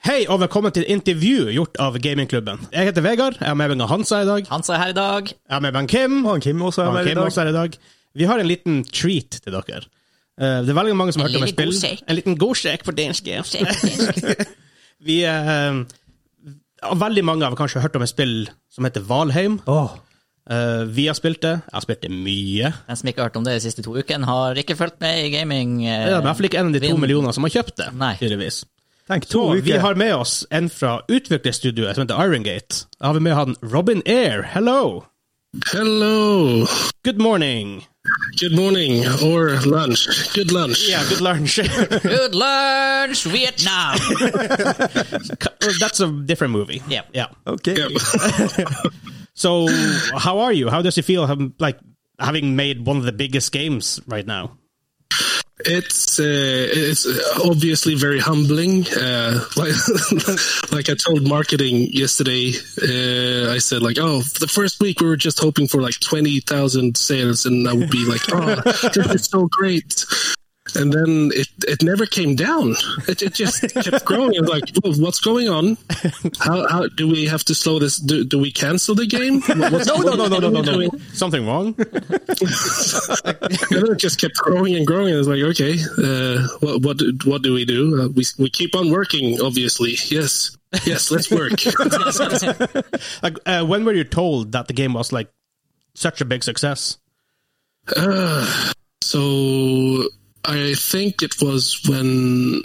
Hei og velkommen til intervju gjort av Gamingklubben. Jeg heter Vegard, jeg har med meg Hansa i dag. Hansa er her i dag. Jeg har med meg Kim. Og han Kim også er med i Kim dag. også er i dag. Vi har en liten treat til dere. Eh, det er veldig mange som har hørt om et spill. En liten godsjekk på dansk. Vi eh, Veldig mange har kanskje hørt om et spill som heter Valheim. Åh, Eh, vi har spilt det. Jeg har spilt det mye. Den som ikke har hørt om det de siste to ukene, har ikke fulgt med i gaming. eh, Det er i hvert fall ikke en av de to vind- millioner som har kjøpt det. Nei. tydeligvis. Tenk Så to vi uker. har med oss en fra utviklerstudioet som heter Irongate. Da har vi med han Robin Eyre. Hello! Hello. Good morning. Good morning or lunch. Good lunch. Yeah, good lunch. Good lunch, Vietnam! That's a different movie. Yeah. Yeah. Ok. Yep. So, how are you? How does it feel, having, like having made one of the biggest games right now? It's uh, it's obviously very humbling. Uh, like like I told marketing yesterday, uh, I said like, oh, the first week we were just hoping for like twenty thousand sales, and I would be like, oh, this is so great. And then it, it never came down. It, it just kept growing. I was like, what's going on? How, how do we have to slow this? Do, do we cancel the game? What's, No, no, no, no, no, no, no. doing? Something wrong? and it just kept growing and growing. I was like, okay, uh, what what do- what do we do? Uh, we we keep on working, obviously. Yes, yes, let's work. Like, uh, when were you told that the game was like such a big success? so I think it was when,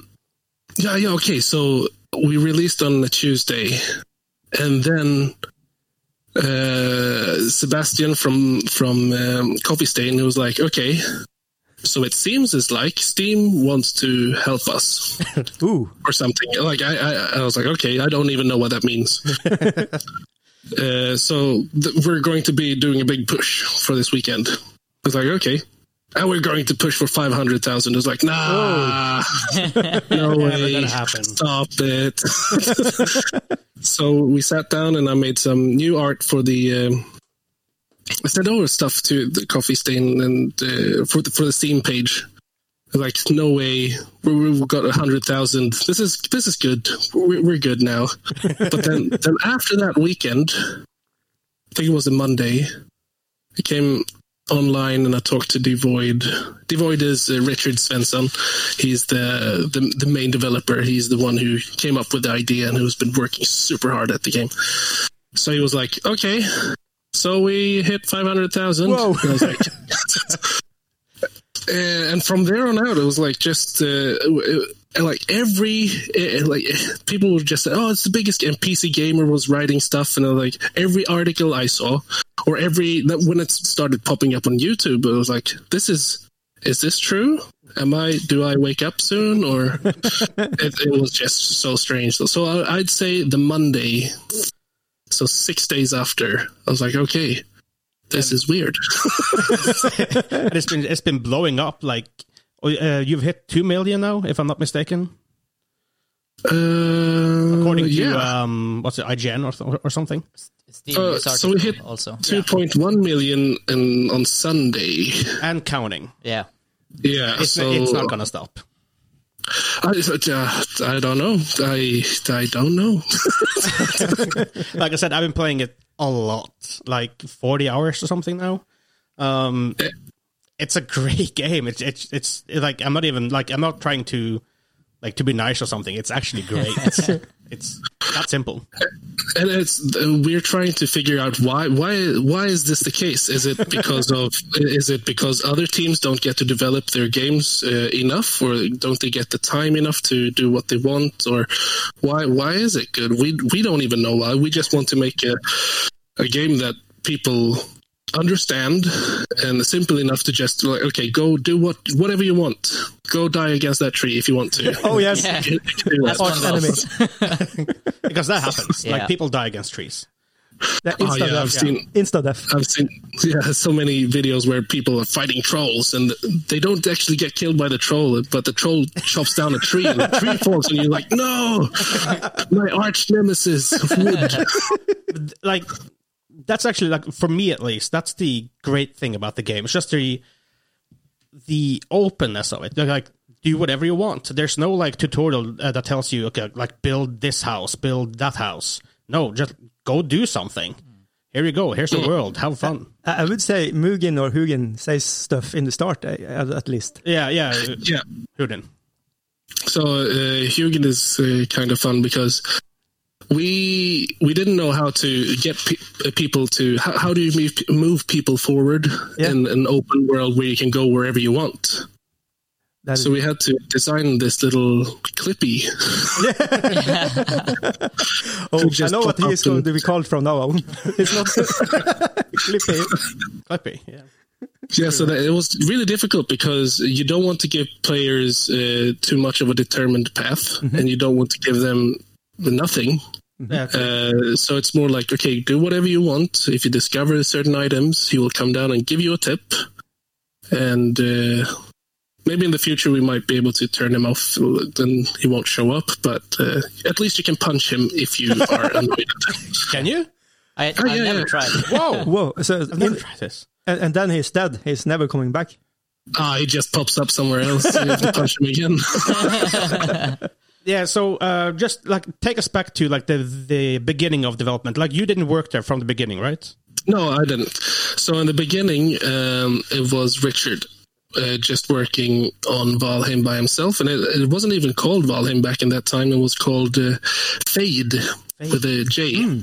yeah, yeah, okay. So we released on a Tuesday, and then uh, Sebastian from from um, Coffee Stain was like, okay. So it seems as like Steam wants to help us. Ooh. or something. Like I, I, I was like, okay, I don't even know what that means. uh, so th- we're going to be doing a big push for this weekend. I was like, okay. And we're going to push for 500,000. I was like, nah, no way. Stop it. so we sat down and I made some new art for the, um, I sent over stuff to the coffee stain and uh, for the, for the Steam page. Like no way. We- we've got a hundred thousand. This is this is good. We're, we're good now. But then then after that weekend i think it was a monday It came online and i talked to Dvoid. Dvoid is uh, richard svensson. He's the, the the main developer. He's the one who came up with the idea and who's been working super hard at the game. So he was like okay. So we hit 500000 Whoa. And like Uh, and from there on out, it was like just uh, like every uh, like people were just "Oh, it's the biggest." And PC Gamer was writing stuff, and uh, like every article I saw, or every that when it started popping up on YouTube, it was like, "This is is this true? Am I do I wake up soon?" Or it, it was just so strange. So, so I, I'd say the Monday, so six days after, I was like, "Okay." This is weird. And it's been it's been blowing up. Like uh, you've hit two million now, if I'm not mistaken, Uh, according to yeah. um, what's it, IGN or or something. Steve Uh, so we hit article also. 2.1 million in, on Sunday. and counting. Yeah. Yeah, It's, so it's not gonna stop. I, uh, I don't know. I I don't know. Like I said, I've been playing it a lot, like forty hours or something now. Um, it's a great game. It's it's it's like I'm not even like I'm not trying to like to be nice or something. It's actually great. it's, it's that simple. and it's we're trying to figure out why why why is this the case? Is it because of is it because other teams don't get to develop their games uh, enough, or don't they get the time enough to do what they want, or why why is it good? We we don't even know why. We just want to make a a game that people understand and simple enough to just like okay go do what whatever you want go die against that tree if you want to Oh, yes. Yeah. You can do That's that. one Arch of because that happens. Yeah. Like people die against trees. Yeah, Oh, yeah, I've Insta-death. seen Insta-death. I've seen yeah so many videos where people are fighting trolls and they don't actually get killed by the troll, but the troll chops down a tree and the tree falls and you're like, no, my arch nemesis wood. like that's actually like for me at least that's the great thing about the game it's just the the openness of it Like, like do whatever you want. There's no like tutorial uh, that tells you okay, like build this house, build that house. No, just go do something. Here you go. Here's the world. Have fun. I I would say Munin or Hugin says stuff in the start, uh, at least. Yeah, yeah. Yeah. Huden. So uh, Hugin is uh, kind of fun because we we didn't know how to get pe- uh, people to how, how do you move, move people forward Yeah. in an open world where you can go wherever you want. That So we had to design this little clippy. oh, I know what he is going to be called from now on. it's not Clippy. Clippy. Yeah. Yeah, so that, it was really difficult because you don't want to give players uh, too much of a determined path, and you don't want to give them nothing. Yeah. Uh, so it's more like, okay, do whatever you want. If you discover certain items, he will come down and give you a tip. And uh, maybe in the future we might be able to turn him off, then he won't show up. But uh, at least you can punch him if you are annoyed. Can you? I, Oh, I yeah, never yeah. tried. Whoa! Whoa! So I've never in- tried this. and, and then he's dead. He's never coming back. Ah, he just pops up somewhere else. You have to punch him again. Yeah, so uh, just like take us back to like the the beginning of development. Like you didn't work there from the beginning, right? No, I didn't. So in the beginning, um, it was Richard uh, just working on Valheim by himself, and it, it wasn't even called Valheim back in that time. It was called uh, Fejd, with a J.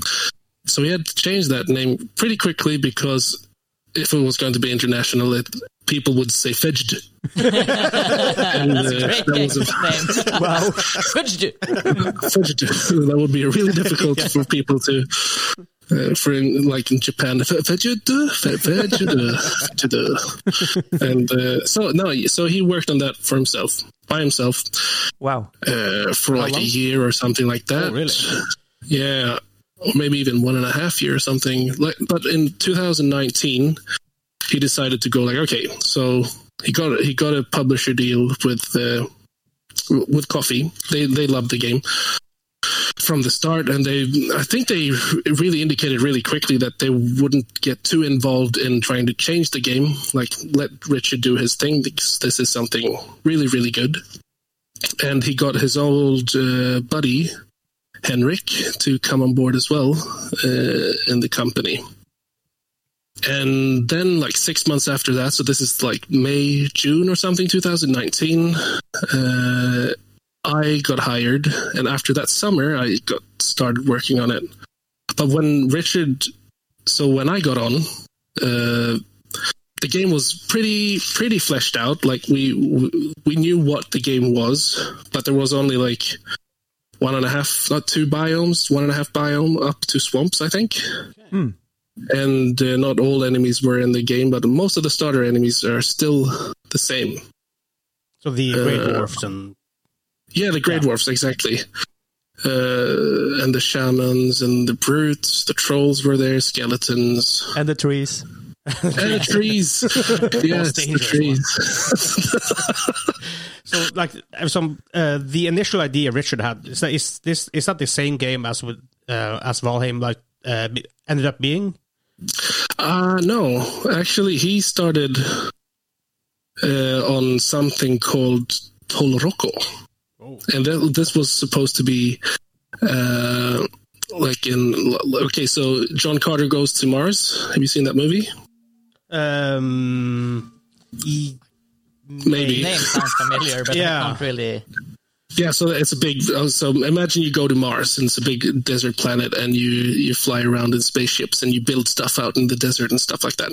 So we had to change that name pretty quickly because if it was going to be international, it, people would say Fedged. and uh, that was a name. Wow! Fudge. Fudge. that would be really difficult for people to. Uh, for in, like in Japan, Fudgedu, Fudgedu, Fudgedu. and uh, so no, so he worked on that for himself, by himself, Wow! uh, for like a year or something like that. Oh, really? Yeah, or maybe even one and a half year or something. Like, but in 2019, he decided to go like, okay, so he got he got a publisher deal with uh, with Coffee. They they loved the game from the start, and they I think they really indicated really quickly that they wouldn't get too involved in trying to change the game. Like, let Richard do his thing because this is something really really good. And he got his old uh, buddy Henrik to come on board as well uh, in the company. And then, like six months after that, so this is like May, June or something, 2019, uh, I got hired. And after that summer, I got started working on it. But when Richard, so when I got on, uh, the game was pretty pretty fleshed out. Like we we knew what the game was, but there was only like one and a half, not two biomes, one and a half biome up to swamps, I think. And uh, not all enemies were in the game, but most of the starter enemies are still the same. So the Grey Uh, Dwarfs and Yeah, the Grey Dwarfs, exactly. Uh, and the shamans and the brutes, the trolls were there, skeletons, And the trees. and the trees. yes, the trees. so like uh, some uh, the initial idea Richard had is that is this is that the same game as with uh, as Valheim like uh, ended up being? Uh, no, actually, he started uh, on something called Tolroko. Oh. And that, this was supposed to be uh, like in. Okay, so John Carter Goes to Mars. Have you seen that movie? Um, e- Maybe. Name sounds familiar, but Yeah. I can't really. Yeah, so it's a big. uh, So imagine you go to Mars, and it's a big desert planet, and you you fly around in spaceships, and you build stuff out in the desert and stuff like that.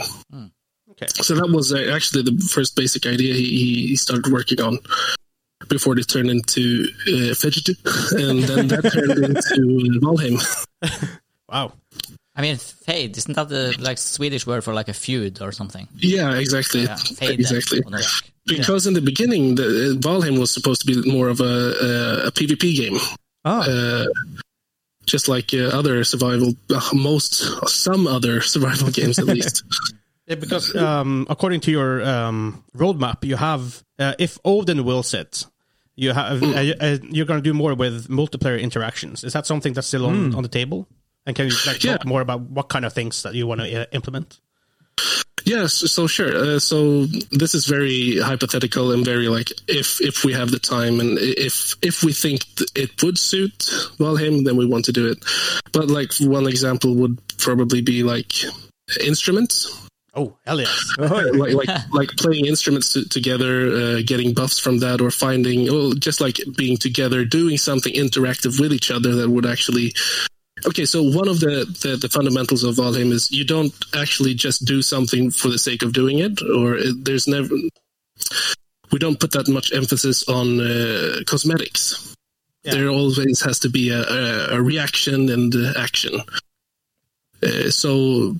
Okay. So that was uh, actually the first basic idea he, he- he started working on before it turned into uh, Fidget, and then that turned into Valheim. Wow. I mean, fejd isn't that the like Swedish word for like a feud or something? Yeah, exactly, Yeah, fejd exactly. On the rock. Because in the beginning, the uh, Valheim was supposed to be more of a, a, a PvP game. Ah, uh, just like uh, other survival, uh, most some other survival games at least. Yeah, because um, according to your um, roadmap, you have uh, if Odin wills it, you have uh, uh, you're going to do more with multiplayer interactions. Is that something that's still on, on the table? And can you like, Yeah. talk more about what kind of things that you want to uh, implement? Yes, so sure. Uh, so this is very hypothetical and very like if if we have the time and if if we think it would suit Valheim, then we want to do it. But like one example would probably be like instruments, Oh hell yeah! like like like playing instruments t- together, uh, getting buffs from that, or finding well, just like being together, doing something interactive with each other that would actually Okay, so one of the, the, the fundamentals of Valheim is you don't actually just do something for the sake of doing it, or it, there's never. We don't put that much emphasis on uh, cosmetics. Yeah. There always has to be a, a, a reaction and action. Uh, so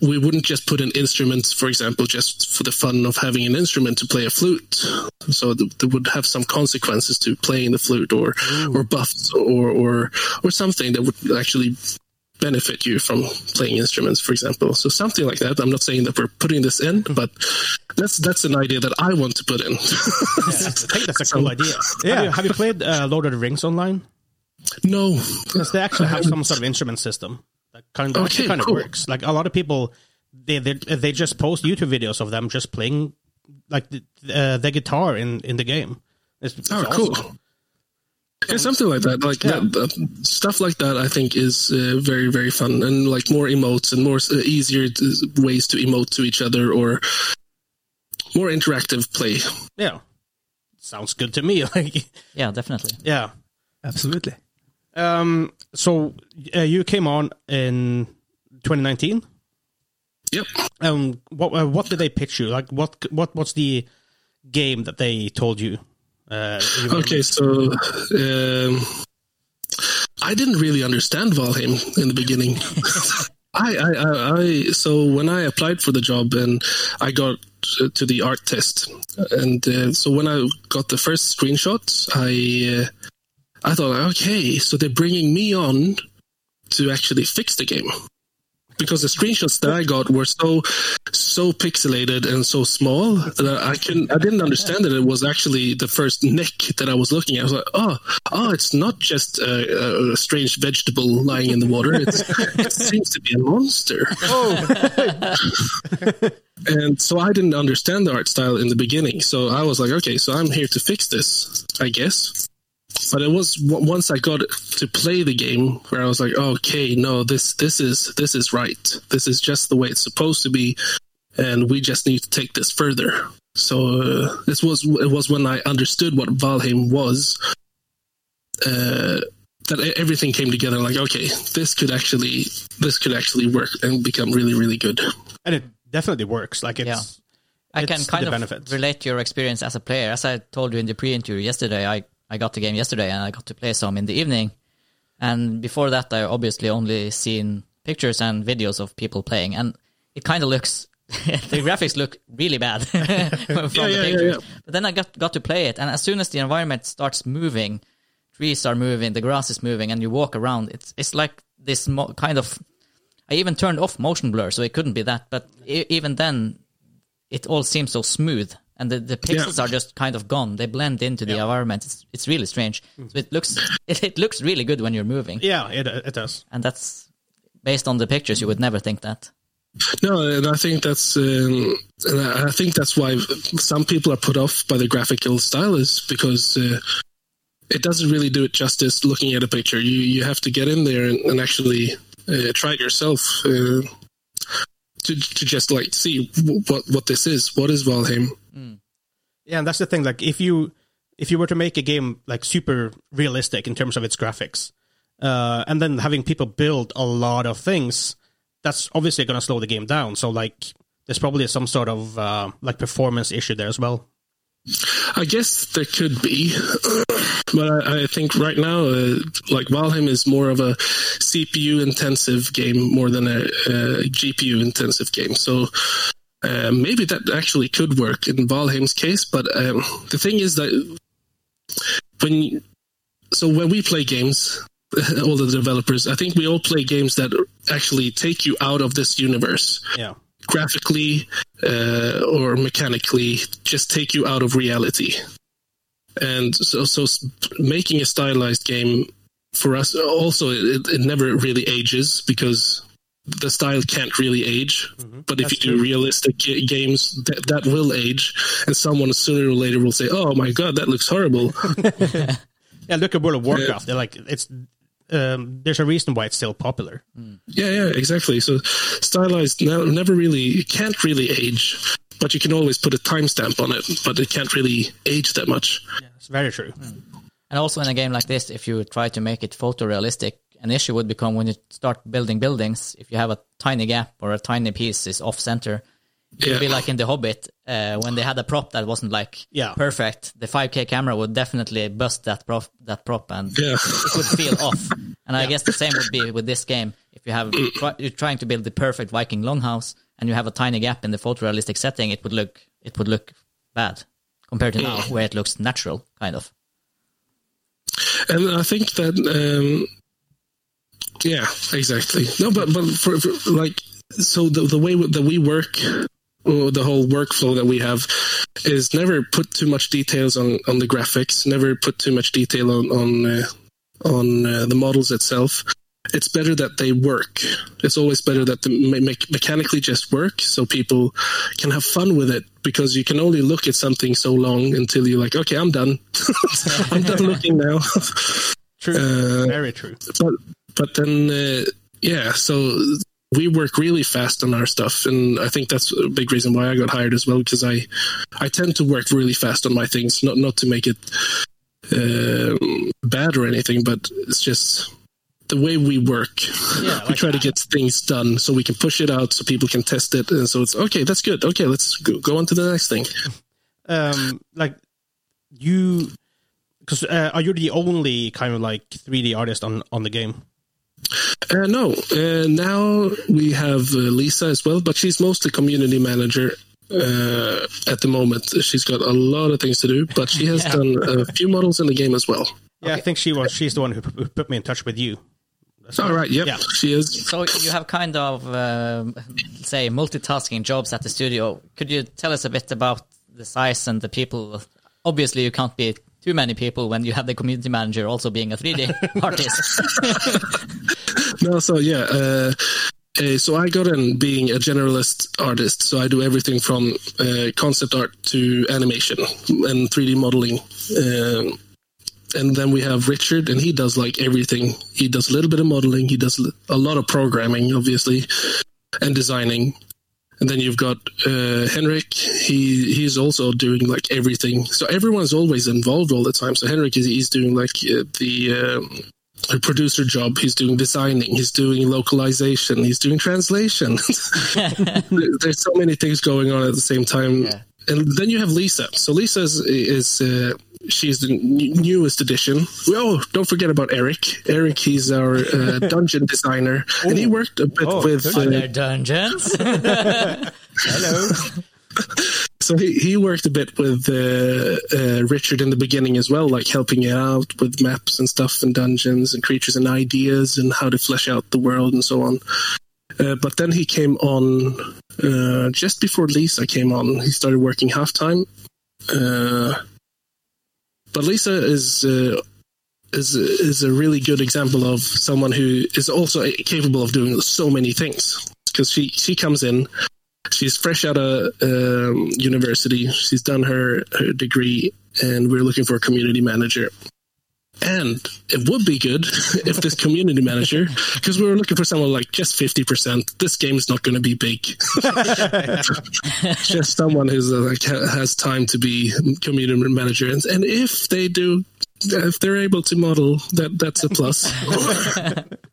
we wouldn't just put an instrument, for example, just for the fun of having an instrument to play a flute. So th- there would have some consequences to playing the flute, or or buffs, or or or something that would actually benefit you from playing instruments, for example. So something like that. I'm not saying that we're putting this in, but that's that's an idea that I want to put in. I think that's a cool idea. Have you, have you played uh, Lord of the Rings online? no, Because they actually have some sort of instrument system that kind of, actually Okay, kind of works. Like a lot of people, they they they just post YouTube videos of them just playing like the, uh, the guitar in in the game. It's, it's Oh, awesome. cool. Yeah, something like that. Like Yeah. that, that- stuff like that. I think is uh, very very fun and like more emotes and more uh, easier to, ways to emote to each other or more interactive play. Yeah, sounds good to me. Like Yeah, definitely. yeah. Absolutely. Um. So uh, you came on in 2019. Yep. Um. What uh, what did they pitch you? Like what what what's the game that they told you? Uh, you Okay, so um, I didn't really understand Valheim in the beginning. I, I, I, I, so when I applied for the job and I got to the art test, and uh, so when I got the first screenshots, I, uh, I thought, okay, so they're bringing me on to actually fix the game. Because the screenshots that I got were so so pixelated and so small that I couldn't I didn't understand that it was actually the first neck that I was looking at. I was like, oh, oh, it's not just a, a strange vegetable lying in the water. It's, it seems to be a monster. Oh. and so I didn't understand the art style in the beginning. So I was like, okay, so I'm here to fix this, I guess. But it was once I got to play the game where I was like, okay, no, this this is this is right. This is just the way it's supposed to be, and we just need to take this further. So uh, this was it was when I understood what Valheim was. Uh, that everything came together. Like, okay, this could actually this could actually work and become really really good. and it definitely works. Like it's Yeah. I can kind of benefits. relate your experience as a player. As I told you in the pre-interview yesterday, I, I got the game yesterday and I got to play some in the evening. And before that, I obviously only seen pictures and videos of people playing, and it kind of looks. the graphics look really bad from yeah, the yeah, pictures. yeah. But then I got got to play it, and as soon as the environment starts moving, trees are moving, the grass is moving, and you walk around. It's it's like this mo- kind of. I even turned off motion blur, so it couldn't be that. But e- even then, it all seems so smooth, and the, the pixels Yeah. are just kind of gone. They blend into the environment. It's it's really strange. Mm. So it looks it, it looks really good when you're moving, yeah, it it does. and that's based on the pictures. You would never think that. No, and I think that's um, and I I think that's why some people are put off by the graphical style is because uh, it doesn't really do it justice looking at a picture. You you have to get in there and, and actually uh, try it yourself uh, to to just like see w- what what this is. What is Valheim? Yeah, and that's the thing. Like, if you if you were to make a game like super realistic in terms of its graphics, uh, and then having people build a lot of things, that's obviously going to slow the game down. So, like, there's probably some sort of uh, like performance issue there as well. I guess there could be, but I, I think right now, uh, like Valheim is more of a CPU intensive game more than a, a GPU intensive game. So uh, maybe that actually could work in Valheim's case. But um, the thing is that when so when we play games, all the developers, I think we all play games that actually take you out of this universe Yeah, graphically uh, or mechanically just take you out of reality. And so, so making a stylized game for us also it, it never really ages because the style can't really age. Mm-hmm. But if That's you do true. realistic ga- games, that that will age, and someone sooner or later will say, "Oh my god, that looks horrible." Yeah, look at World of Warcraft. They're like it's. Um, there's a reason why it's still popular. Mm. yeah, yeah, exactly. So stylized ne- never really it can't really age, but you can always put a timestamp on it, but it can't really age that much. Yeah, It's very true. Mm. And also in a game like this, if you try to make it photorealistic, an issue would become when you start building buildings. If you have a tiny gap or a tiny piece is off center, it would be like in The Hobbit uh, when they had a prop that wasn't like Yeah. perfect. The 5K camera would definitely bust that prop, that prop, and Yeah. it would feel off. And I guess the same would be with this game. If you have you're trying to build the perfect Viking longhouse and you have a tiny gap in the photorealistic setting, it would look it would look bad compared to now where it looks natural, kind of. and I think that um, yeah, exactly. No, but but for, for like so the the way that we work, or the whole workflow that we have, is never put too much details on on the graphics. Never put too much detail on on uh, on uh, the models itself. It's better that they work. It's always better that the me- me- mechanically just work, so people can have fun with it. Because you can only look at something so long until you're like, okay, I'm done. I'm done looking now. True. Uh, very true. but but then uh, yeah so we work really fast on our stuff and i think that's a big reason why i got hired as well because i i tend to work really fast on my things not not to make it um, bad or anything but it's just the way we work. Yeah, we like try to get things done so we can push it out so people can test it and so it's okay that's good. Okay let's go, go on to the next thing. Um, like you, because uh, are you the only kind of like 3D artist on on the game? Uh, no, uh, now we have uh, Lisa as well, but she's mostly community manager uh, at the moment. She's got a lot of things to do, but she has Yeah. done a few models in the game as well. Yeah, I think she was. She's the one who, who put me in touch with you. That's All right, yep, Yeah. she is. So you have kind of, um, say, multitasking jobs at the studio. Could you tell us a bit about the size and the people? Obviously, you can't be too many people when you have the community manager also being a 3D artist. No, so yeah. Uh, uh, so I got in being a generalist artist, so I do everything from uh, concept art to animation and 3D modeling. Um, and then we have Richard, and he does like everything. He does a little bit of modeling. He does a lot of programming, obviously, and designing. And then you've got uh, Henrik. He he's also doing like everything. So everyone's always involved all the time. So Henrik is he's doing like uh, the um, producer job. He's doing designing. He's doing localization. He's doing translation. There's so many things going on at the same time. Yeah. And then you have Lisa. So Lisa is, is uh, she's the n- newest addition. Oh, don't forget about Eric. Eric, he's our uh, dungeon designer, and he worked a bit Oh, with. good. Uh, there dungeons? Hello. so he, he worked a bit with uh, uh, Richard in the beginning as well, like helping you out with maps and stuff and dungeons and creatures and ideas and how to flesh out the world and so on. Uh, but then he came on uh, just before Lisa came on. He started working half time. Uh, but Lisa is uh, is is a really good example of someone who is also capable of doing so many things because she she comes in she's fresh out of um, university. She's done her, her degree, and we're looking for a community manager. And it would be good if this community manager, because we were looking for someone like just fifty percent. This game is not going to be big. just someone who's uh, like has time to be community manager, and, and if they do, if they're able to model, that that's a plus.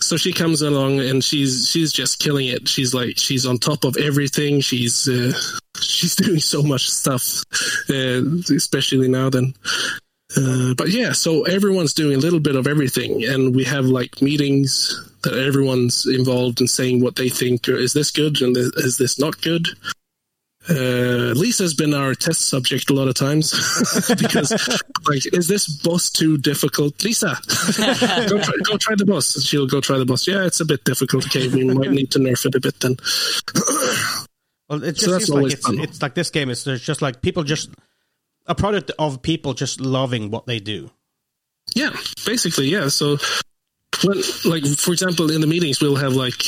so she comes along and she's she's just killing it she's like she's on top of everything she's uh, she's doing so much stuff uh, especially now then uh, but yeah so everyone's doing a little bit of everything and we have like meetings that everyone's involved in saying what they think is this good and is this not good uh, Lisa's been our test subject a lot of times because, like, is this boss too difficult? Lisa, go, try, go try the boss. She'll go try the boss. Yeah, it's a bit difficult. Okay, we might need to nerf it a bit then. Well, it just that's seems like always it's, fun. it's like this game is there's just like people just a product of people just loving what they do. Yeah, basically, yeah. So, when, like, for example, in the meetings, we'll have like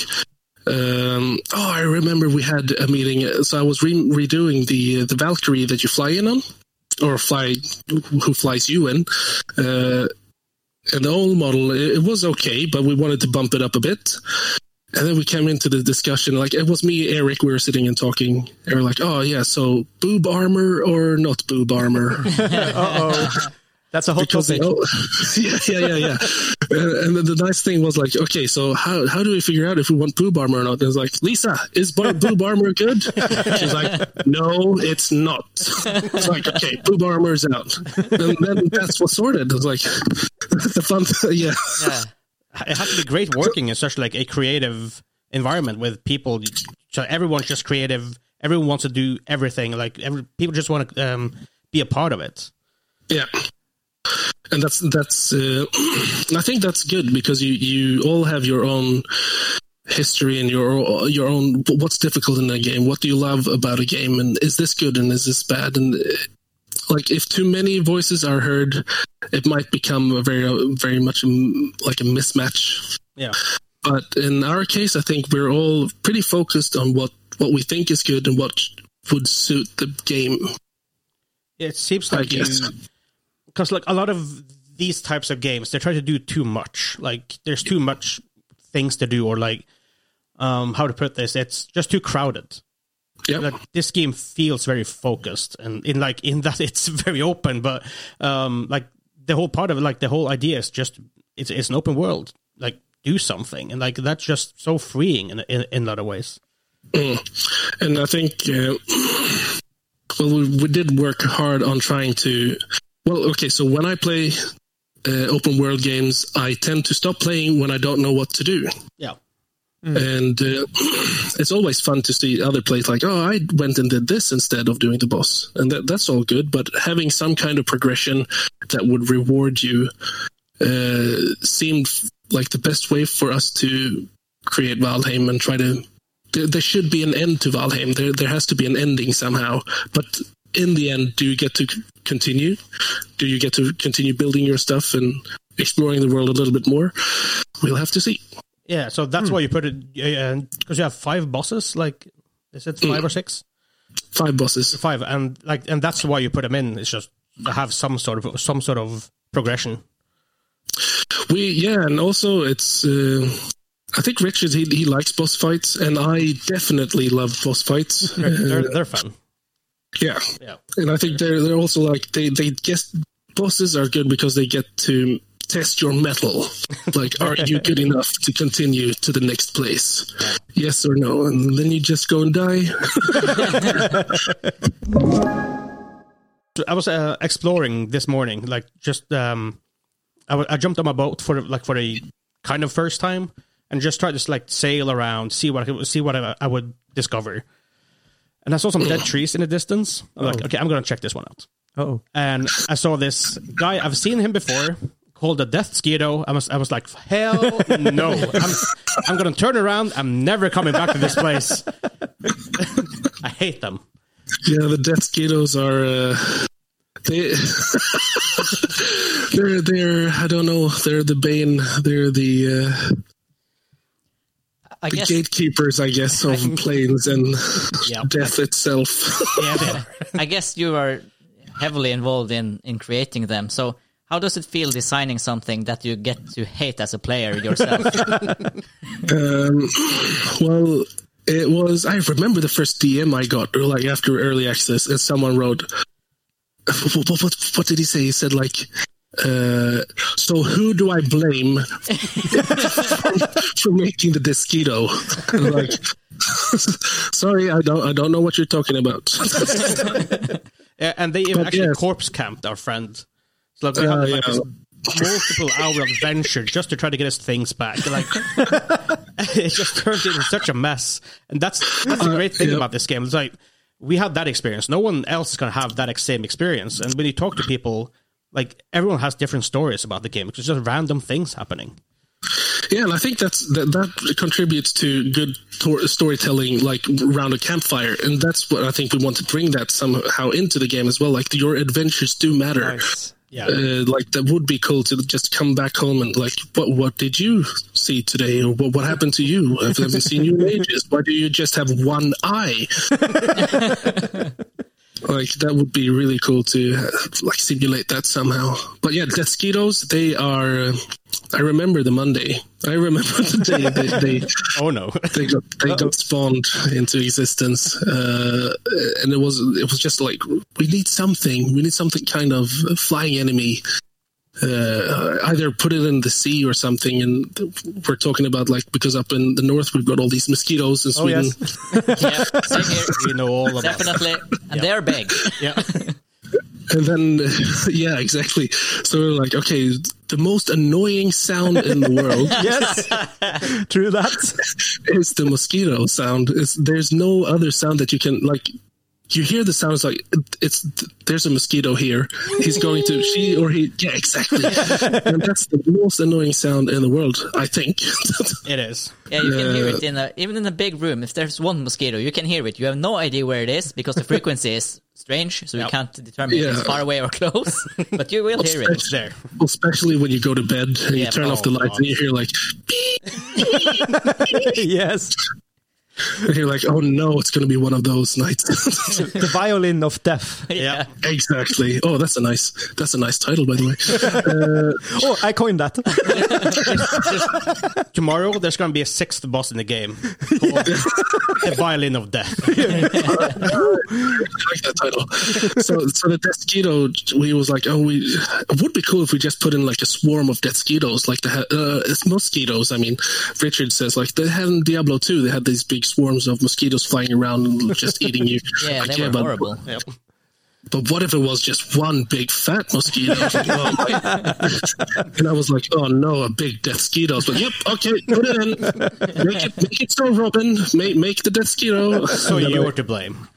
Um, oh, I remember we had a meeting. So I was re- redoing the the Valkyrie that you fly in on, or fly who flies you in. Uh, and the old model, it was okay, but we wanted to bump it up a bit. And then we came into the discussion. Like it was me, Eric. We were sitting and talking. And we are like, "Oh yeah, so boob armor or not boob armor?" Uh-oh. That's a whole because topic. oh, yeah, yeah, yeah, yeah. and, and then the nice thing was like, okay, so how how do we figure out if we want boob armor or not? And it was like, Lisa, is bar- boob armor good? She's like, no, it's not. It's like, okay, boob armor is out, and then that's what sorted. It was like the fun, yeah, Yeah. It has to be great working in such like a creative environment with people. So everyone's just creative. Everyone wants to do everything. Like every, people just want to um, be a part of it. yeah. And that's that's. Uh, I think that's good because you you all have your own history and your your own what's difficult in a game what do you love about a game and is this good and is this bad and uh, like if too many voices are heard it might become a very very much um, like a mismatch Yeah. but in our case i think we're all pretty focused on what what we think is good and what would suit the game It seems like because like a lot of these types of games, they try to do too much. Like there's too much things to do, or like um how to put this, it's just too crowded. yeah Like this game feels very focused, and in like in that it's very open, but um like the whole part of it, like the whole idea is just it's it's an open world. Like do something, and like that's just so freeing in in, in a lot of ways. and I think uh, well we, we did work hard on trying to well okay so when I play uh, open world games I tend to stop playing when I don't know what to do Yeah. And uh, it's always fun to see other plays like oh I went and did this instead of doing the boss and that, that's all good but having some kind of progression that would reward you uh, seemed like the best way for us to create Valheim and try to there, there should be an end to Valheim. There, there has to be an ending somehow. But in the end, do you get to continue? Do you get to continue building your stuff and exploring the world a little bit more? We'll have to see. Yeah, so that's why you put it because you have five bosses. Like, is it five or six? Five bosses. Five, and like, and that's why you put them in. It's just to have some sort of some sort of progression. We yeah, and also it's. Uh, I think Richard he he likes boss fights, and I definitely love boss fights. They're, they're, Uh, they're fun. yeah, Yeah, and I think they're they're also like they they guess bosses are good because they get to test your metal. Like, are you good enough to continue to the next place? Yes or no, and then you just go and die. I was uh, exploring this morning, like just um, I, w- I jumped on my boat for like for the kind of first time and just tried to like sail around, see what I could, see what I, I would discover. And I saw some dead trees in the distance. I'm like, okay, I'm gonna check this one out. Oh, and I saw this guy. I've seen him before, called the Deathsquito. I was, I was like, hell no! I'm, I'm gonna turn around. I'm never coming back to this place. I hate them. Yeah, the death mosquitoes are. Uh, they, they're they're I don't know. They're the bane. They're the uh, I the guess gatekeepers, I guess, of plains and Yeah. death itself. Yeah. I guess you are heavily involved in in creating them. So how does it feel designing something that you get to hate as a player yourself? Um, well, it was. I remember the first DM I got, or like after early access, and someone wrote, "What, what, what, what did he say?" He said like. Uh, so who do I blame for making the mosquito? Like, sorry, I don't, I don't know what you're talking about. Yeah, and they even But actually yes. corpse camped our friend. So like, we Uh, had like yeah. this multiple hour adventure just to try to get his things back. Like it just turned into such a mess. And that's that's the great thing yeah. about this game. It's like we had that experience. No one else is gonna have that same experience. And when you talk to people, like everyone has different stories about the game. It's just random things happening. Yeah, and I think that's that, that contributes to good tor- storytelling, like around a campfire, and that's what I think we want to bring that somehow into the game as well. Like your adventures do matter. nice. Yeah. Uh, like that would be cool to just come back home and like, what what did you see today, or what, what happened to you? I've never seen you in ages. Why do you just have one eye? like that would be really cool to uh, like simulate that somehow. But yeah, Deathsquitos, they are. Uh, I remember the Monday. I remember the day they, they Oh no. they got they got spawned into existence, uh, and it was it was just like we need something, we need something kind of flying enemy. Uh, either put it in the sea or something, and we're talking about like because up in the north we've got all these mosquitoes in Oh Sweden. yes. Yeah, same here. we know all about that. Definitely. And they're big. Yeah. And then, yeah, exactly. So we're like, okay, the most annoying sound in the world yes. True that. is the mosquito sound. It's, there's no other sound that you can like. You hear the sounds like it's there's a mosquito here. He's going to she or he. Yeah, exactly. and that's the most annoying sound in the world. I think. It is. Yeah, you can hear it in a even in a big room. If there's one mosquito, you can hear it. You have no idea where it is because the frequency is strange, so you Yep. can't determine if it's far away or close. But you will hear it. It's there. Especially when you go to bed and you Yeah, turn off the oh, lights God. and you hear like, yes. And you're like, oh no, it's going to be one of those nights. The violin of death. Yeah. exactly. Oh, that's a nice. That's a nice title, by the way. Oh, I coined that. Tomorrow there's going to be a sixth boss in the game called the Violin of Death. I like that title. So, so the Deathsquito, we was like, oh, we it would be cool if we just put in like a swarm of Deathsquitos, like the uh, it's mosquitoes. I mean, Richard says like they had in Diablo 2, they had these big swarms of mosquitoes flying around and just eating you. Yeah, Like, they were but, horrible. Yep. But what if it was just one big fat mosquito? Oh, and I was like, oh no, a big Deathsquito. But yep, okay, put it in. Make it, make it so, Robin. Make make the Deathsquito. So you're to blame.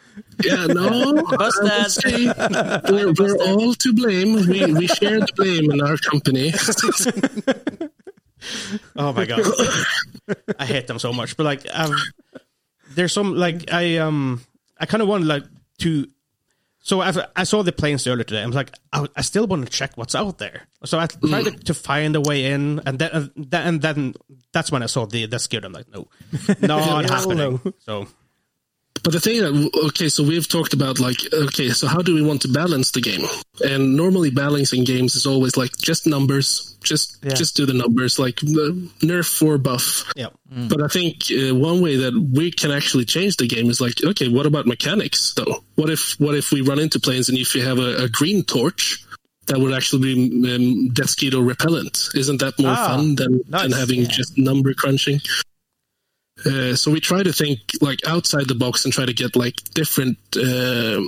Yeah, no. I would Busted. say We're, we're all to blame. We we share the blame in our company. Oh my god, I hate them so much. But like, I've, there's some like I um I kind of want like to. So I've, I saw the plains earlier today. I was like, I, I still want to check what's out there. So I tried to, to find a way in, and then and then, and then that's when I saw the that scared. I'm like, no, not happening. So But the thing that okay, so we've talked about like okay, so how do we want to balance the game? And normally balancing games is always like just numbers, just Yeah. just do the numbers, like uh, nerf or buff. yeah, But I think uh, one way that we can actually change the game is like, okay, what about mechanics though? What if what if we run into plains and if you have a, a green torch, that would actually be um, Deathsquito repellent? Isn't that more Ah, fun than, than having yeah. just number crunching? Uh, so we try to think like outside the box and try to get like different uh,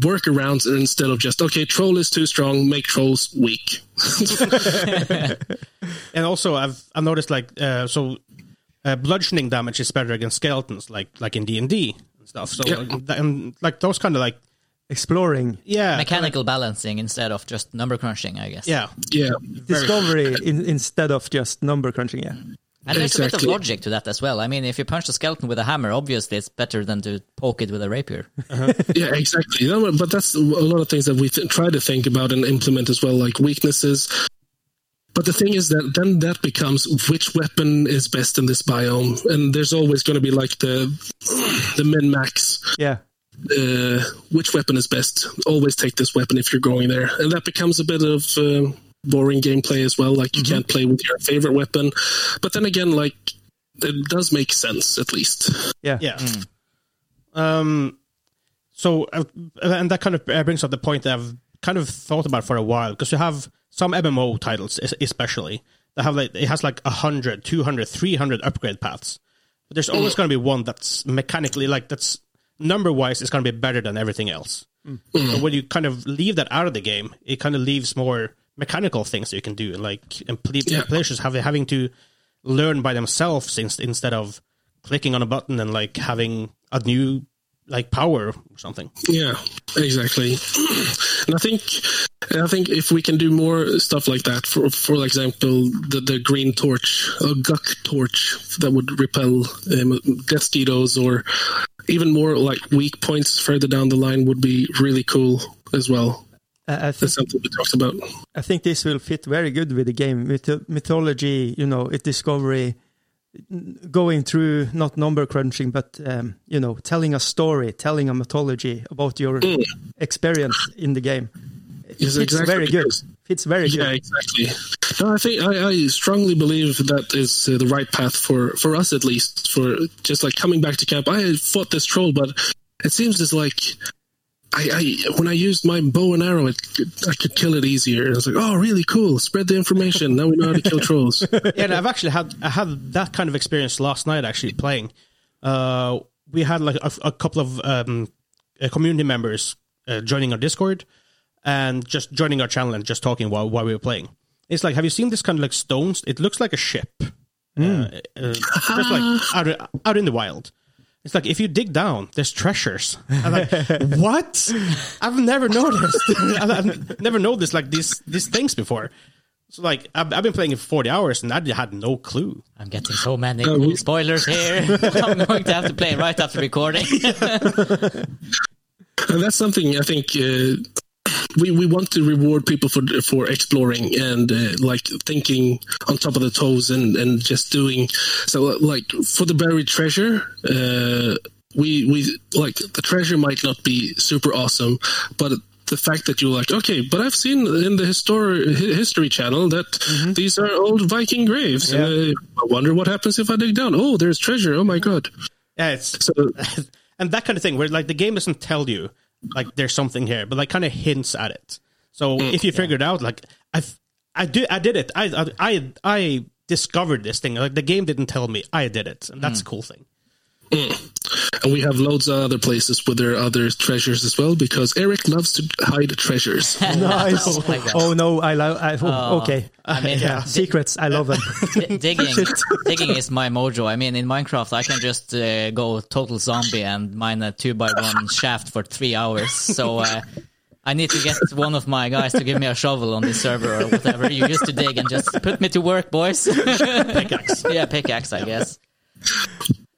workarounds instead of just okay, troll is too strong, make trolls weak. and also I've I've noticed like uh, so uh, bludgeoning damage is better against skeletons, like like in D and D and stuff. So Yeah. like, and like those kind of like Exploring. yeah Mechanical balancing instead of just number crunching, I guess. yeah yeah, Discovery in, instead of just number crunching, yeah. And there's a bit of logic to that as well. I mean, if you punch the skeleton with a hammer, obviously it's better than to poke it with a rapier. yeah, exactly. You know, but that's a lot of things that we th- try to think about and implement as well, like weaknesses. But the thing is that then that becomes which weapon is best in this biome, and there's always going to be like the the min max. Yeah. Uh, which weapon is best? Always take this weapon if you're going there, and that becomes a bit of uh, boring gameplay as well. Like you can't play with your favorite weapon, but then again, like it does make sense at least. Yeah. yeah. Um. So uh, and that kind of uh, brings up the point that I've kind of thought about for a while because you have some MMO titles, especially that have like it has like 100, 200, 300 upgrade paths, but there's always going to be one that's mechanically like that's number wise is going to be better than everything else. So when you kind of leave that out of the game, it kind of leaves more mechanical things that you can do, like and ple- Yeah. players have having to learn by themselves inst- instead of clicking on a button and like having a new like power or something. Yeah, exactly. And I think I think if we can do more stuff like that, for for example, the the green torch, a guck torch that would repel um, or even more like weak points further down the line would be really cool as well. I, think That's something we talked about. I think this will fit very good with the game. Myth- mythology, you know, it discovery, going through not number crunching, but um, you know, telling a story, telling a mythology about your experience in the game. It Yes, fits exactly, very good. Fits very Yeah, good. exactly. No, I think I, I strongly believe that is uh, the right path for for us at least. For just like coming back to camp, I fought this troll, but it seems as like I, I when I used my bow and arrow, it, I could kill it easier. I was like, oh, really cool. Spread the information. Now we know how to kill trolls. yeah, and I've actually had I had that kind of experience last night actually playing. Uh, we had like a, a couple of um, uh, community members uh, joining our Discord and just joining our channel and just talking while while we were playing. It's like, have you seen this kind of like stones? It looks like a ship, uh, uh, just like out, out in the wild. It's like if you dig down, there's treasures. I'm like, what? I've never noticed. I've, I've never noticed like these these things before. So like I've, I've been playing it for 40 hours and I had no clue. I'm getting so many spoilers here. I'm going to have to play right after recording. and that's something I think uh, we we want to reward people for for exploring and uh, like thinking on top of the toes and and just doing so like for the buried treasure. Uh, we we like the treasure might not be super awesome, but the fact that you're like, okay, but I've seen in the histor- history channel that these are old Viking graves. Yeah. Uh, I wonder what happens if I dig down. Oh, there's treasure. Oh my god! Yeah, it's So and that kind of thing where like the game doesn't tell you like there's something here, but like kind of hints at it. So mm, if you figure it out, like I, I do, I did it. I, I, I discovered this thing. Like the game didn't tell me, I did it, and that's mm. a cool thing. And we have loads of other places where there are other treasures as well because Eric loves to hide treasures. Nice. Oh oh no, I love. I, oh, okay, I mean, Yeah. di- secrets. I love them. di- digging, digging is my mojo. I mean, in Minecraft, I can just uh, go total zombie and mine a two by one shaft for three hours. So uh, I need to get one of my guys to give me a shovel on this server or whatever you used to dig and just put me to work, boys. Pickaxe. yeah, pickaxe, I guess.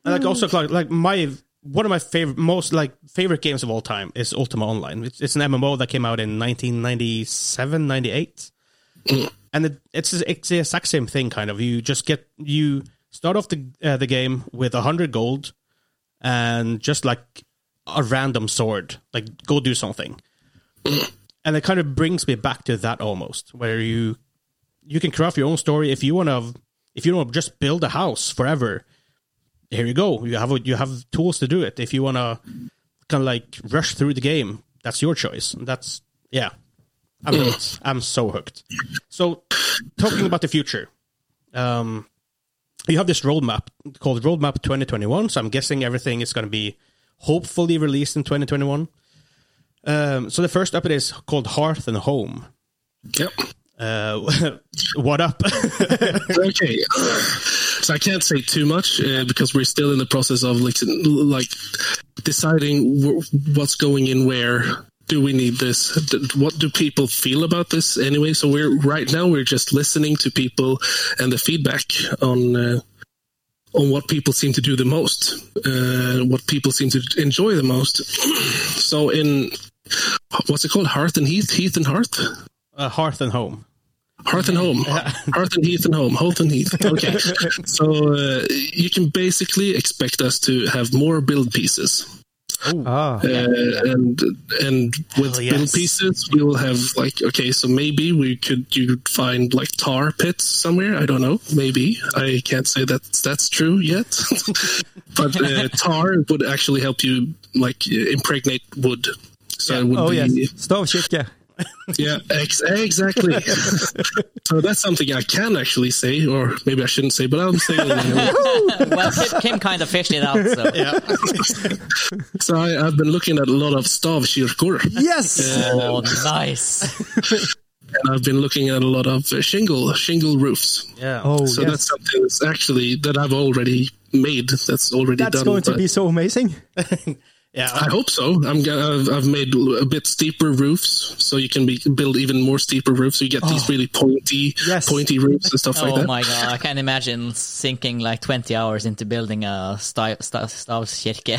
And like also like, like my one of my favorite most like favorite games of all time is Ultima Online. It's, it's an MMO that came out in 1997, 98. and it, it's it's the exact same thing kind of. You just get you start off the uh, the game with 100 gold and just like a random sword, like go do something. and it kind of brings me back to that almost where you you can craft your own story if you want to if you want to just build a house forever here you go. You have you have tools to do it. If you want to kind of like rush through the game, that's your choice. That's yeah. I'm. I'm so hooked. So talking about the future, um, you have this roadmap called Roadmap 2021. So I'm guessing everything is going to be hopefully released in 2021. Um, so the first update is called Hearth and Home. yep. Uh, what up? Okay. So I can't say too much uh, because we're still in the process of like like deciding wh- what's going in where. Do we need this? What do people feel about this anyway? So we're right now we're just listening to people and the feedback on uh, on what people seem to do the most, uh, what people seem to enjoy the most. so in what's it called? Hearth and Heath, Heath and Hearth. Uh, Hearth and Home. Hearth and home, hearth and heath and home, Hearth and heath. Okay, so uh, you can basically expect us to have more build pieces, Ah, uh, and and with Hell build pieces we will have like okay, so maybe we could you could find like tar pits somewhere. I don't know. Maybe I can't say that that's true yet, but uh, tar would actually help you like impregnate wood. So it would oh be yes, stavkirke. yeah, ex- exactly. so that's something I can actually say, or maybe I shouldn't say, but I'm saying it anyway. Well, Kim, Kim kind of fished it out, so. So I, I've been looking at a lot of stavkyrkor, Yes. Oh, nice. and I've been looking at a lot of uh, shingle shingle roofs. Yeah. Oh So yes. that's something that's actually that I've already made. That's already That's done. going to be so amazing. Yeah. I hope so. I'm. go- I've, I've made a bit steeper roofs, so you can be, build even more steeper roofs. So you get these oh. really pointy, Oh. Yes. pointy roofs and stuff like oh that. Oh my god, I can't imagine sinking like 20 hours into building a sta- sta- stavkirke.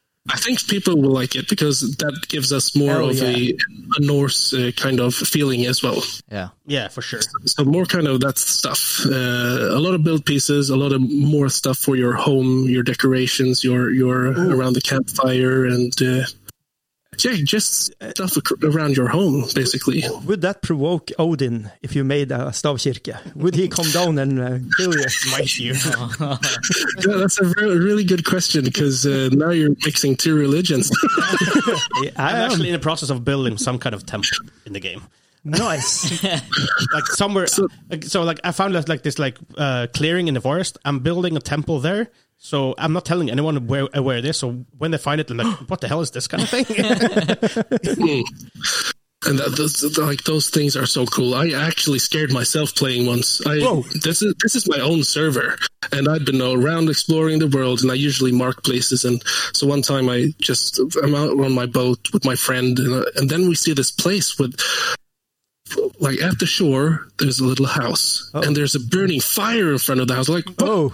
I think people will like it because that gives us more Hell of a, yeah. a Norse uh, kind of feeling as well. Yeah. Yeah, for sure. So more kind of that stuff. Uh, a lot of build pieces, a lot of more stuff for your home, your decorations, your your around the campfire, and uh, yeah, just stuff around your home, basically. Would that provoke Odin if you made a stavkirke? Would he come down and uh, kill you? smite you? Yeah, that's a very, really good question because uh, now you're mixing two religions. I I'm actually in the process of building some kind of temple in the game. Nice. Like somewhere, so, like, so like I found like, like this like uh, clearing in the forest. I'm building a temple there. So I'm not telling anyone where where it is. So when they find it, I'm like, "What the hell is this kind of thing?" And that, those, like those things are so cool. I actually scared myself playing once. I Whoa. this is this is my own server, and I'd been around exploring the world, and I usually mark places. And so one time, I just I'm out on my boat with my friend, and, uh, and then we see this place with. Like at the shore, there's a little house, and there's a burning fire in front of the house. Like, Oh,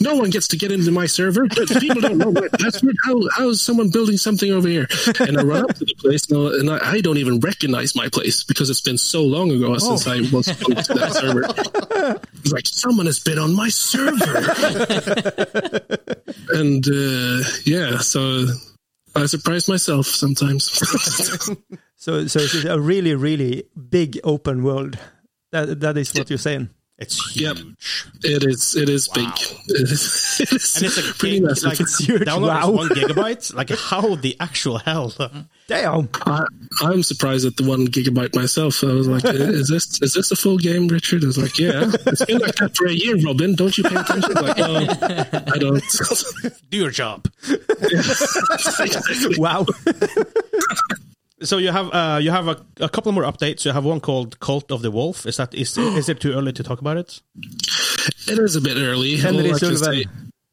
no one gets to get into my server. But people don't know my password. How, how is someone building something over here? And I run up to the place, and I- and I, I don't even recognize my place because it's been so long ago since I was on to that server. It's like someone has been on my server, and uh, yeah, so I surprise myself sometimes. so so it's a really really big open world. That that is what you're saying. It's Yep. huge. it is. It is big. It is, it is And it's a pretty gig, massive. like It's huge. download Wow. is one gigabyte. Like how the actual hell? Damn. I, I'm surprised at the one gigabyte myself. I was like, "Is this is this a full game, Richard?" I was like, "Yeah, it's been like that for a year, Robin. Don't you pay attention?" Like, no, I don't. Do your job. Wow. So you have uh, you have a, a couple more updates. You have one called Cult of the Wolf. Is that is is it too early to talk about it? it is a bit early. Henry All I can say-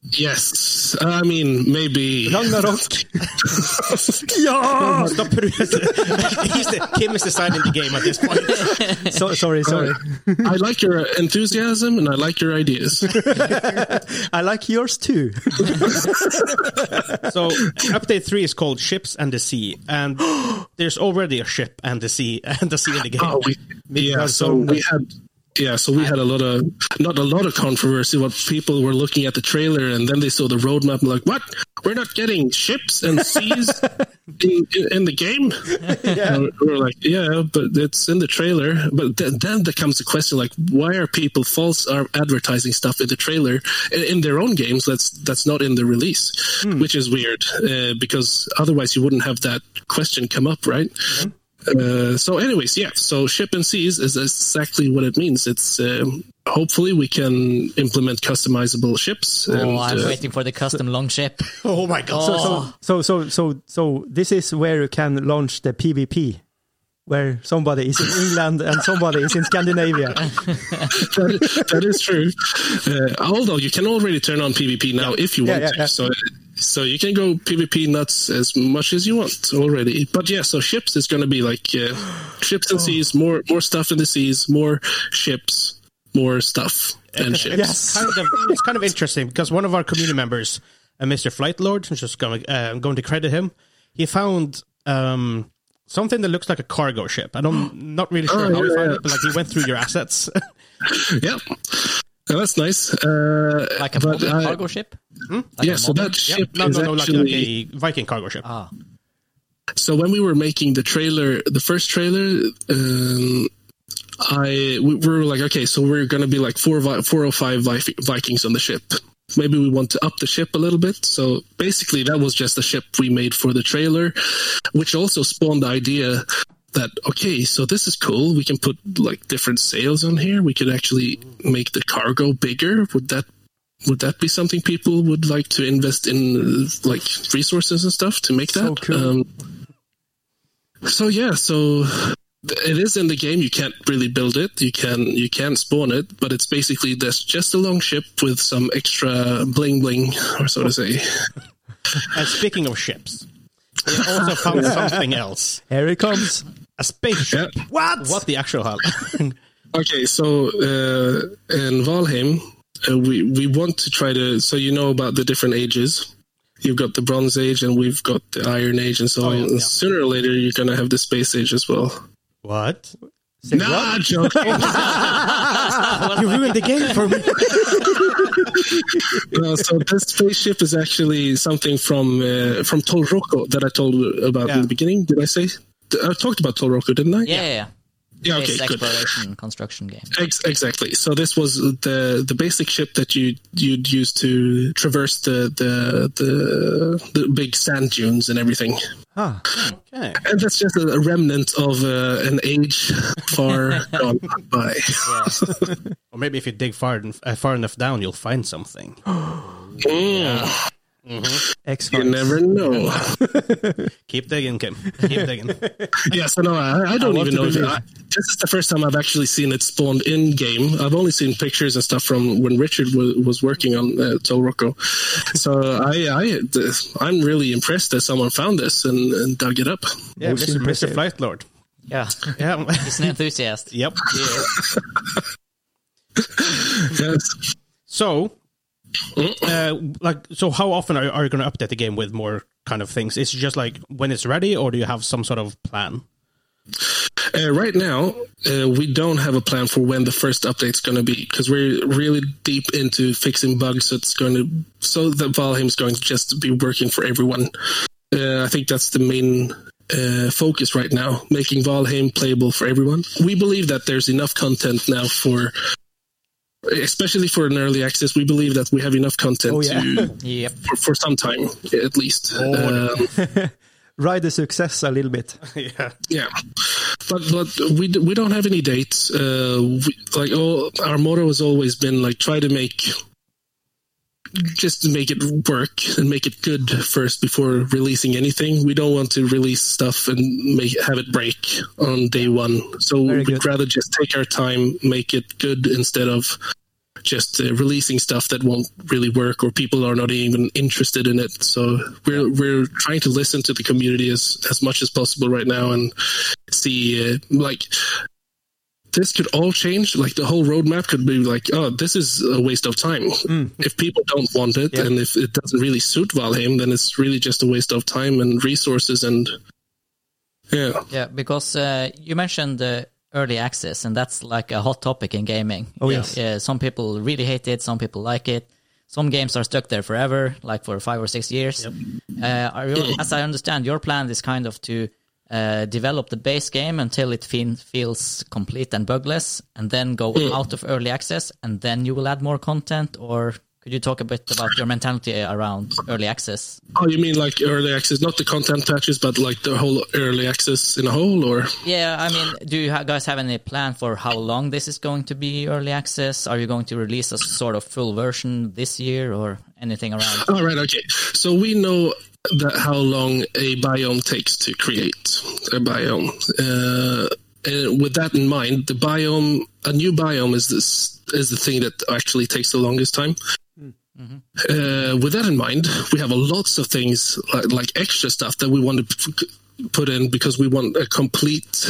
Yes, I mean maybe. Ragnarok. ja! Stop. He's the, Kim is deciding the game at this point. So, sorry, sorry. Uh, I like your enthusiasm and I like your ideas. I like yours too. So update three is called Ships and the Sea, and there's already a ship and the sea and the sea in the oh, game. Oh, we, yeah. So we had. Yeah, so we had a lot of not a lot of controversy. What people were looking at the trailer and then they saw the roadmap and like, what? We're not getting ships and seas in, in, the game. And we're like, yeah, but it's in the trailer. But th- then there comes the question like, why are people false are advertising stuff in the trailer in, in their own games? That's that's not in the release, which is weird uh, because otherwise you wouldn't have that question come up, right? Uh, so, anyways, yeah. So, ship and seas is exactly what it means. It's um, hopefully we can implement customizable ships. Oh, and, I'm uh, waiting for the custom long ship. Oh my god! Oh. So, so, so, so this is where you can launch the PvP, where somebody is in England and somebody is in Scandinavia. that, that is true. Uh, although you can already turn on PvP now if you Yeah, want yeah, to. yeah. So, so you can go PvP nuts as much as you want already. But yeah, so ships is going to be like uh, ships and seas, more more stuff in the seas, more ships, more stuff and ships. Yes. kind of it's kind of interesting because one of our community members, uh, Mr. Flight Lord, I'm just going to, uh, I'm going to credit him. He found um, something that looks like a cargo ship. I don't not really sure Oh, how he found yeah. it, but like he went through your assets. Yeah. Yeah, that's nice. Uh, Like a but modern I- cargo ship? Like yeah, so modern- that ship no, is no, no, actually. like a Viking cargo ship. Ah, So when we were making the trailer, the first trailer, um, I we, we were like, okay, so we're gonna be like four four or five Vikings on the ship. Maybe we want to up the ship a little bit. So basically, that was just the ship we made for the trailer, which also spawned the idea that okay, so this is cool. We can put like different sails on here. We could actually make the cargo bigger. Would that would that be something people would like to invest in, like resources and stuff to make that? So cool. Um, so yeah, so it is in the game. You can't really build it. You can you can spawn it, but it's basically this just a long ship with some extra bling bling, or so to say. And speaking of ships, we also found something else: Here it comes. A spaceship. Yeah. What? What the actual hell? Okay, so uh, in Valheim, uh, we we want to try to. So you know about the different ages. you've got the Bronze Age, and we've got the Iron Age, and so Oh, on. yeah, And. Sooner or later, you're gonna have the Space Age as well. What? Nah, joking. You ruined the game for me. No, so this spaceship is actually something from uh, from Tolroko that I told about Yeah. in the beginning. Did I say? I talked about Tolroko, didn't I? Yeah, yeah, yeah. Yeah. Okay. Space Good. exploration construction game. Ex- exactly. So this was the the basic ship that you you'd use to traverse the the the, the big sand dunes and everything. Ah, Okay. And that's just a remnant of uh, an age far gone by. Or maybe if you dig far, en- uh, far enough down, you'll find something. X You never know. Keep digging, Kim. Keep digging. yeah, so no, I, I don't love even know. If. I, this is the first time I've actually seen it spawned in game. I've only seen pictures and stuff from when Richard was, was working on uh, Tolroko. So I, I, I'm really impressed that someone found this and, and dug it up. Yeah, Most Mr. Mr. Flight Lord. Yeah, Yeah. he's an enthusiast. yep. Yes. So, uh, like, so how often are, are you going to update the game with more kind of things? Is it just like when it's ready, or do you have some sort of plan? Uh, right now, uh, we don't have a plan for when the first update's going to be because we're really deep into fixing bugs. So it's going to so that Valheim's going to just be working for everyone. Uh, I think that's the main uh, focus right now, making Valheim playable for everyone. We believe that there's enough content now for. Especially for an early access, we believe that we have enough content Oh, yeah. to, Yep. for, for some time at least. Um, ride the success a little bit. yeah. Yeah, but but we we don't have any dates. Uh, we, like all our motto has always been like try to make just to make it work and make it good first before releasing anything. We don't want to release stuff and make have it break on day one. So Very we'd good. rather just take our time, make it good instead of just uh, releasing stuff that won't really work or people are not even interested in it. So we're we're trying to listen to the community as as much as possible right now and see uh, like this could all change. Like the whole roadmap could be like, oh, this is a waste of time. If people don't want it Yeah. and if it doesn't really suit Valheim, then it's really just a waste of time and resources and yeah. Yeah, because uh, you mentioned uh, early access, and that's like a hot topic in gaming. Oh, Yeah, yes. Yeah, some people really hate it, some people like it. Some games are stuck there forever, like for five or six years. Uh, are you, as I understand, your plan is kind of to uh, develop the base game until it fe- feels complete and bugless, and then go out of early access, and then you will add more content. Or could you talk a bit about your mentality around early access? Oh, you mean like early access, not the content patches, but like the whole early access in a whole, or? Yeah, I mean, do you guys have any plan for how long this is going to be early access? Are you going to release a sort of full version this year or anything around? All right, okay. So we know that how long a biome takes to create a biome. Uh, and with that in mind, the biome, a new biome is this is the thing that actually takes the longest time. Uh, with that in mind, we have a lots of things like, like extra stuff that we want to p- put in because we want a complete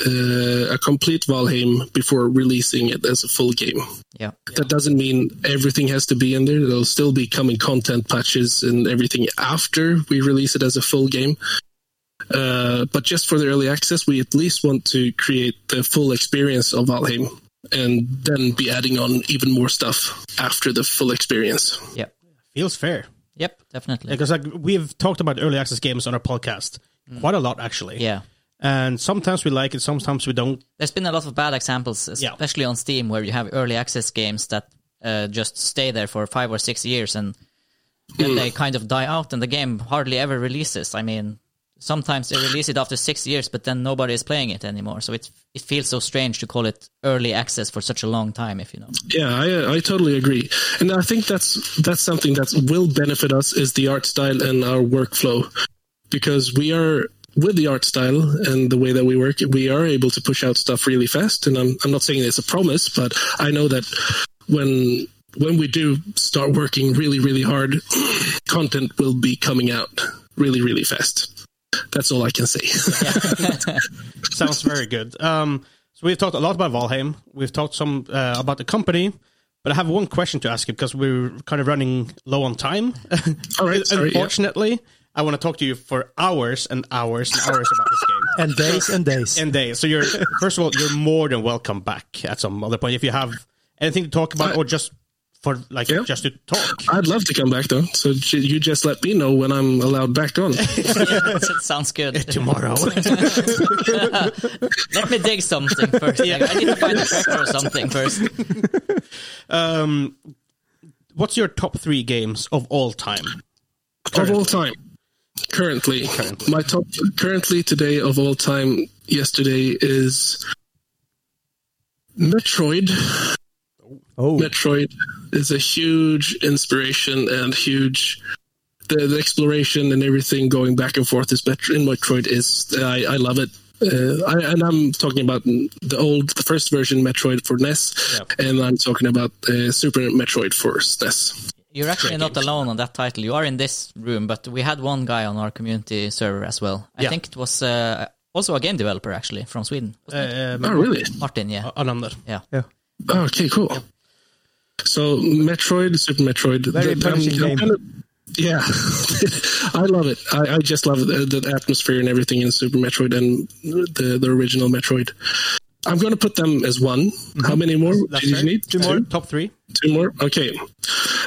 uh, a complete Valheim before releasing it as a full game. Yeah. That doesn't mean everything has to be in there. There'll still be coming content patches and everything after we release it as a full game. Uh, but just for the early access, we at least want to create the full experience of Valheim and then be adding on even more stuff after the full experience. Yep. Feels fair. Yep, definitely. Because like we've talked about early access games on our podcast quite a lot actually. Yeah. And sometimes we like it, sometimes we don't. There's been a lot of bad examples, Yeah. especially on Steam, where you have early access games that uh, just stay there for five or six years and then they kind of die out and the game hardly ever releases. I mean, sometimes they release it after six years, but then nobody is playing it anymore. So it, it feels so strange to call it early access for such a long time, if you know. Yeah, I, I totally agree, and I think that's that's something that will benefit us is the art style and our workflow, because we are with the art style and the way that we work, we are able to push out stuff really fast. And I'm I'm not saying it's a promise, but I know that when when we do start working really really hard, content will be coming out really really fast. That's all I can say. Sounds very good. Um, so we've talked a lot about Valheim. We've talked some uh, about the company. But I have one question to ask you because we're kind of running low on time. All right, sorry, yeah. Unfortunately, I want to talk to you for hours and hours and hours about this game And days and days. and days. So you're first of all, you're more than welcome back at some other point if you have anything to talk about or just for like Yeah. just to talk. I'd love to come back though. So you just let me know when I'm allowed back on. That sounds good. Tomorrow. Let me dig something first. Like, I need to find a treasure or something first. um, what's your top three games of all time? of all time. Currently, Currently. my top currently today of all time. Yesterday is Metroid. Oh, Metroid is a huge inspiration and huge. The, the exploration and everything going back and forth is Metro, in Metroid is I, I love it. Uh, I, and I'm talking about the old, the first version Metroid for NES, Yeah. and I'm talking about uh, Super Metroid for SNES. You're actually not alone on that title. You are in this room, but we had one guy on our community server as well. I Yeah. think it was uh, also a game developer actually from Sweden. Um, Oh, really? Martin, yeah. Another. Yeah. yeah. Oh, okay, cool. So Metroid, Super Metroid, Very the- punishing game. kind of- yeah, I love it. I, I just love the, the atmosphere and everything in Super Metroid and the the original Metroid. I'm going to put them as one. Mm-hmm. How many more That's did you fair. need? Two more. Top three. Two more. Okay.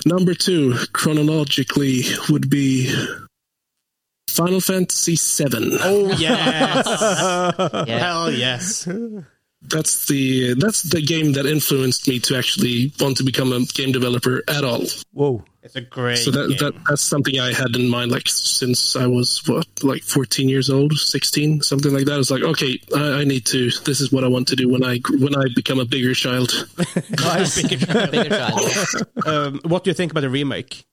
Number two, chronologically, would be Final Fantasy VII. Oh yes. Yeah. Hell yes. That's the that's the game that influenced me to actually want to become a game developer at all. Whoa. It's a great So that, game. that that's something I had in mind, like since I was what, like 14 years old, 16, something like that. I was like, okay, I, I need to. This is what I want to do when I when I become a bigger child. Nice. Bigger child. um, what do you think about the remake?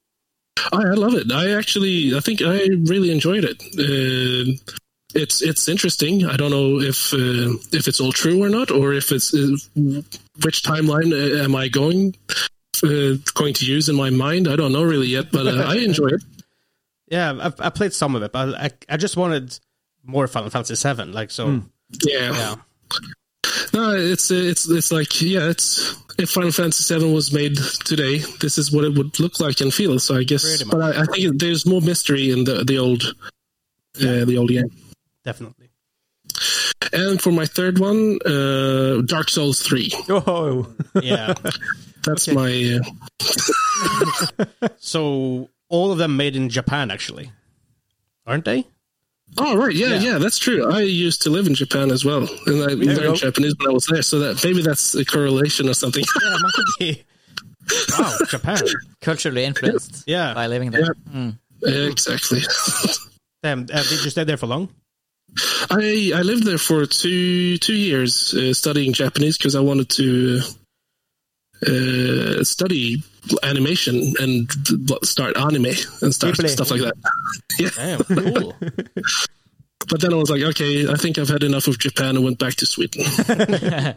I, I love it. I actually, I think I really enjoyed it. Uh, it's it's interesting. I don't know if uh, if it's all true or not, or if it's uh, which timeline uh, am I going uh, going to use in my mind. I don't know really yet, but uh, I enjoy it. Yeah, I've, I played some of it, but I, I just wanted more Final Fantasy Seven. Like so, Yeah. yeah. No, it's uh, it's it's like yeah, it's if Final Fantasy VII was made today, this is what it would look like and feel. So I guess, but I, I think there's more mystery in the the old uh, the old game. Definitely. And for my third one, uh, Dark Souls three. Oh, Yeah. That's my uh, so all of them made in Japan, actually, aren't they? oh right, yeah, Yeah. yeah, that's true. I used to live in Japan as well, and I you go. learned Japanese when I was there. So that maybe that's a correlation or something. Yeah, might be. Wow, Japan. Culturally influenced Yeah. by living there. Mm. exactly. Damn, uh, did you stay there for long? I I lived there for two two years uh, studying Japanese because I wanted to uh, study animation and start anime and start Ghibli. stuff like that. Yeah, Damn, cool. but then I was like, okay, I think I've had enough of Japan and went back to Sweden.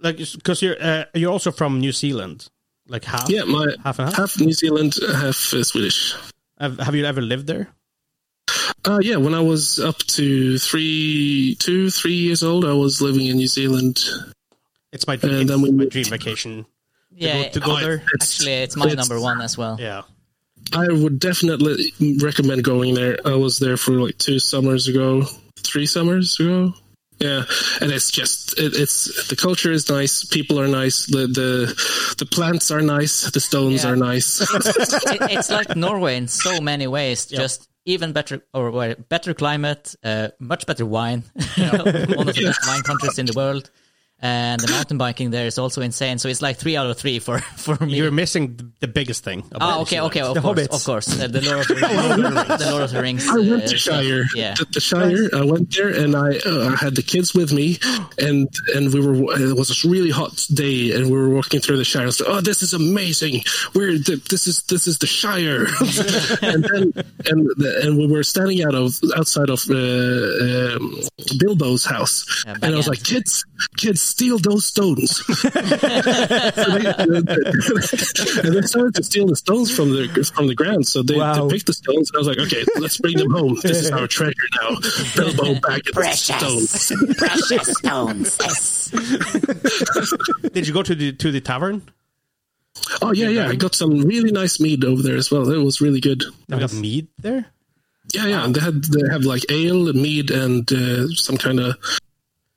like, because you're uh, you're also from New Zealand, like half. yeah, my Half and half? half New Zealand, half uh, Swedish. Have, have you ever lived there? Uh, yeah, when I was up to three, two, three years old, I was living in New Zealand. It's my dream, And then it's we my dream vacation. Yeah, to go Oh, there. it's- actually, it's my it's- number one as well. Yeah. I would definitely recommend going there. I was there for like two summers ago, three summers ago. Yeah, and it's just it, it's the culture is nice, people are nice, the the the plants are nice, the stones Yeah. are nice. it, it's like Norway in so many ways. Just even better or better climate, uh, much better wine. One of the best wine countries in the world. And the mountain biking there is also insane. So it's like three out of three for for me. You're missing the- the biggest thing. about Ah, okay, okay, of The course, Hobbits. of course. Uh, the Lord of the Rings. the Lord of the Rings. I went uh, to. Shire. Yeah. The, the Shire. I went there, and I uh, I had the kids with me, and and we were. It was a really hot day, and we were walking through the Shire. I was like, "Oh, this is amazing! We're the, this is this is the Shire." and then and the, and we were standing out of outside of uh, um, Bilbo's house, Yeah, and I was back like, "Kids, kids, steal those stones!" So they, and they started to steal the stones from the from the ground. So they, Wow. they picked the stones, and I was like, "Okay, let's bring them home. This is our treasure now." Bilbo back at the stones. Precious stones. Yes. Did you go to the to the tavern? Oh yeah, yeah. I got some really nice mead over there as well. It was really good. They got mead there. Yeah, yeah. And they had they have like ale, mead, and uh, some kind of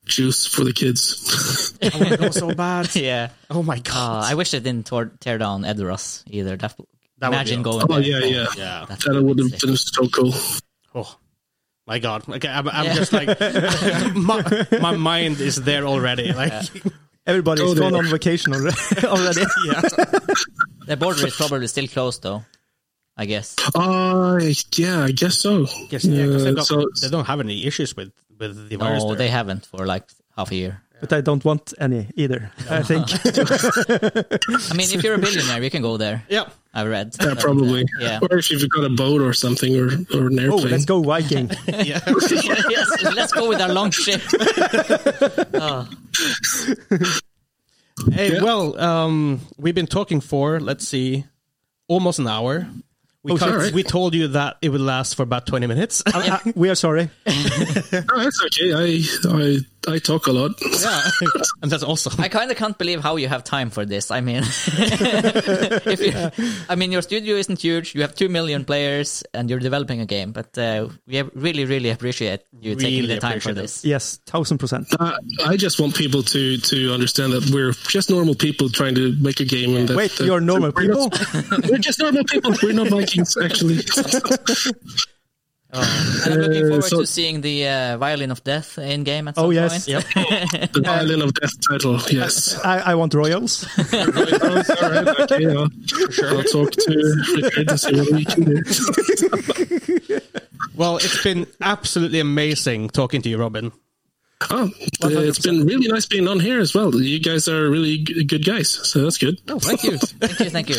juice for the kids. Oh, it was so bad. yeah. Oh my Uh, god. I wish they didn't tor- tear down Edoras either. That, That would imagine be going. oh there. yeah, yeah. yeah. That That would have been so cool. Oh my god. Okay, I'm, I'm Yeah. just like my, my mind is there already. Like Everybody's Oh, gone on vacation alre- already. yeah. The border is probably still closed though. I guess. Uh yeah, I guess so. Yes, yeah, 'cause they, Uh, don't, so they don't have any issues with with the virus. No, they haven't for like half a year. But I don't want any either. I think. I mean, if you're a billionaire, you can go there. Yeah. I've read. yeah, probably. uh, yeah. Or if you've got a boat or something or, or an oh, let's go Viking. Yeah. yes, let's go with our long ship. Oh, Hey, Yeah. well, um, we've been talking for let's see, almost an hour. We Oh, sorry. we told you that it would last for about twenty minutes. Uh, we are sorry. Oh, that's okay. I I I talk a lot. yeah, and that's awesome. I kind of can't believe how you have time for this. I mean, if you, I mean, your studio isn't huge. You have two million players, and you're developing a game. But uh, we really, really appreciate you taking the time for appreciate this. Yes, thousand percent. Uh, I just want people to to understand that we're just normal people trying to make a game. And that, Wait, that- you're normal we're people? not- we're just normal people. We're not Vikings, actually. And I'm looking Uh, forward so- to seeing the uh, Violin of Death in game at some Oh, yes. point. Yep. the violin of death title. Yes. I, I want royals. Oh, all right, okay, I'll, I'll talk to Richard to see what we can do. Well, it's been absolutely amazing talking to you, Robin. Oh, uh, it's been really nice being on here as well. You guys are really g- good guys, so that's good. Oh, thank you. Thank you, thank you.